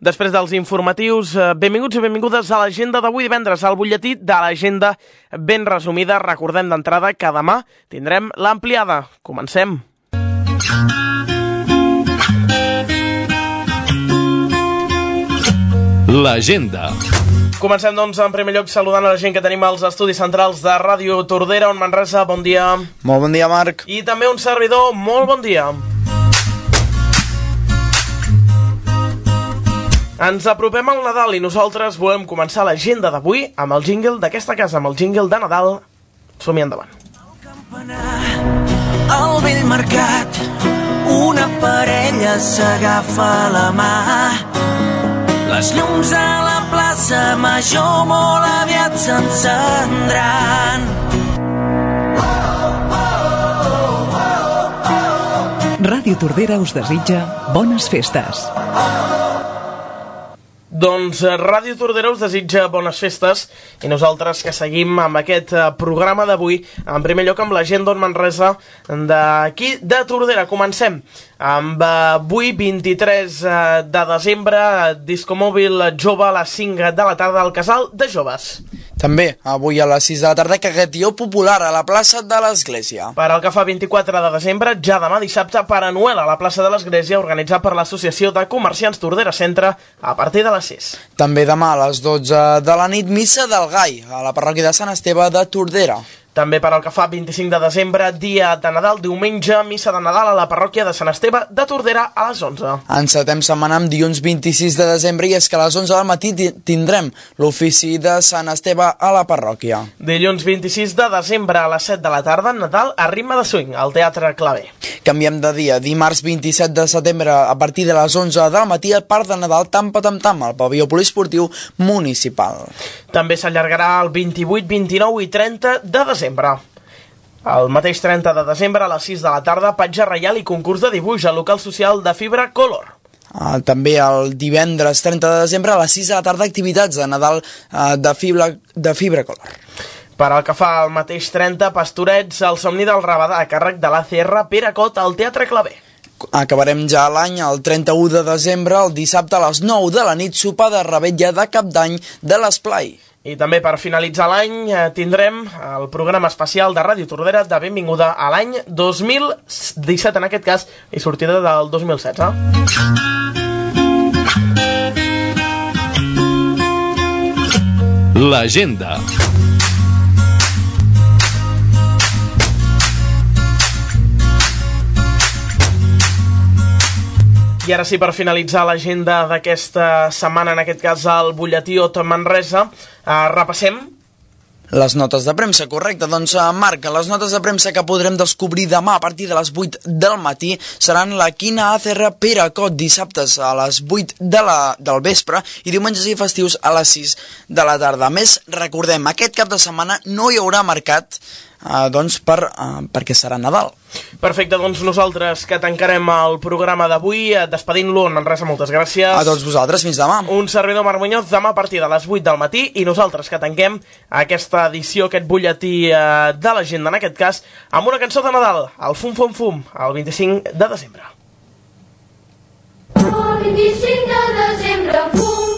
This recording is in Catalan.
Després dels informatius, eh, benvinguts i benvingudes a l'agenda d'avui divendres, al butlletí de l'agenda ben resumida. Recordem d'entrada que demà tindrem l'ampliada. Comencem. L'agenda. Comencem, doncs, en primer lloc saludant a la gent que tenim als estudis centrals de Ràdio Tordera, on Manresa, bon dia. Molt bon dia, Marc. I també un servidor, molt bon dia. Ens apropem al Nadal i nosaltres volem començar l'agenda d'avui amb el jingle d'aquesta casa, amb el jingle de Nadal. Som-hi endavant. Al vell mercat una parella s'agafa la mà les llums a la plaça Major molt aviat s'encendran Ràdio Tordera us desitja bones festes. Doncs eh, Ràdio Tordera us desitja bones festes i nosaltres que seguim amb aquest eh, programa d'avui, en primer lloc amb la gent d'On Manresa d'aquí de Tordera. Comencem amb eh, avui 23 eh, de desembre, disco mòbil jove a les 5 de la tarda al Casal de Joves. També, avui a les 6 de la tarda, caguetió popular a la plaça de l'Església. Per al que fa 24 de desembre, ja demà dissabte, per a Noel a la plaça de l'Església, organitzat per l'Associació de Comerciants Tordera Centre a partir de les 6. També demà a les 12 de la nit, missa del Gai, a la parròquia de Sant Esteve de Tordera. També per al que fa 25 de desembre, dia de Nadal, diumenge, missa de Nadal a la parròquia de Sant Esteve de Tordera a les 11. Encetem setmana amb dilluns 26 de desembre i és que a les 11 del matí ti- tindrem l'ofici de Sant Esteve a la parròquia. Dilluns 26 de desembre a les 7 de la tarda, Nadal a ritme de swing, al Teatre Clavé. Canviem de dia. Dimarts 27 de setembre, a partir de les 11 del matí, el Parc de Nadal Tampa Tam Tam, al pavió poliesportiu municipal. També s'allargarà el 28, 29 i 30 de desembre. El mateix 30 de desembre a les 6 de la tarda, patge reial i concurs de dibuix al local social de Fibra Color. Uh, també el divendres 30 de desembre a les 6 de la tarda activitats de Nadal uh, de, fibra, de fibra color. Per al que fa al mateix 30, Pastorets, el somni del Rabadà, a càrrec de l'ACR Pere Cot al Teatre Clavé. Acabarem ja l'any el 31 de desembre, el dissabte a les 9 de la nit, sopar de rebetlla de cap d'any de l'Esplai. I també per finalitzar l'any eh, tindrem el programa especial de Ràdio Tordera de benvinguda a l'any 2017 en aquest cas i sortida del 2016. L'agenda. I ara sí, per finalitzar l'agenda d'aquesta setmana, en aquest cas el butlletí Ot Manresa, eh, repassem Les notes de premsa, correcte. Doncs, eh, Marc, les notes de premsa que podrem descobrir demà a partir de les 8 del matí seran la Quina ACR Pere Cot dissabtes a les 8 de la, del vespre i diumenges i festius a les 6 de la tarda. A més, recordem, aquest cap de setmana no hi haurà mercat eh, doncs per, eh, perquè serà Nadal. Perfecte, doncs nosaltres que tancarem el programa d'avui, eh, despedint-lo en Manresa, moltes gràcies. A tots vosaltres, fins demà. Un servidor Marc Muñoz demà a partir de les 8 del matí i nosaltres que tanquem aquesta edició, aquest butlletí eh, de l'agenda, en aquest cas, amb una cançó de Nadal, el Fum Fum Fum, el 25 de desembre. El 25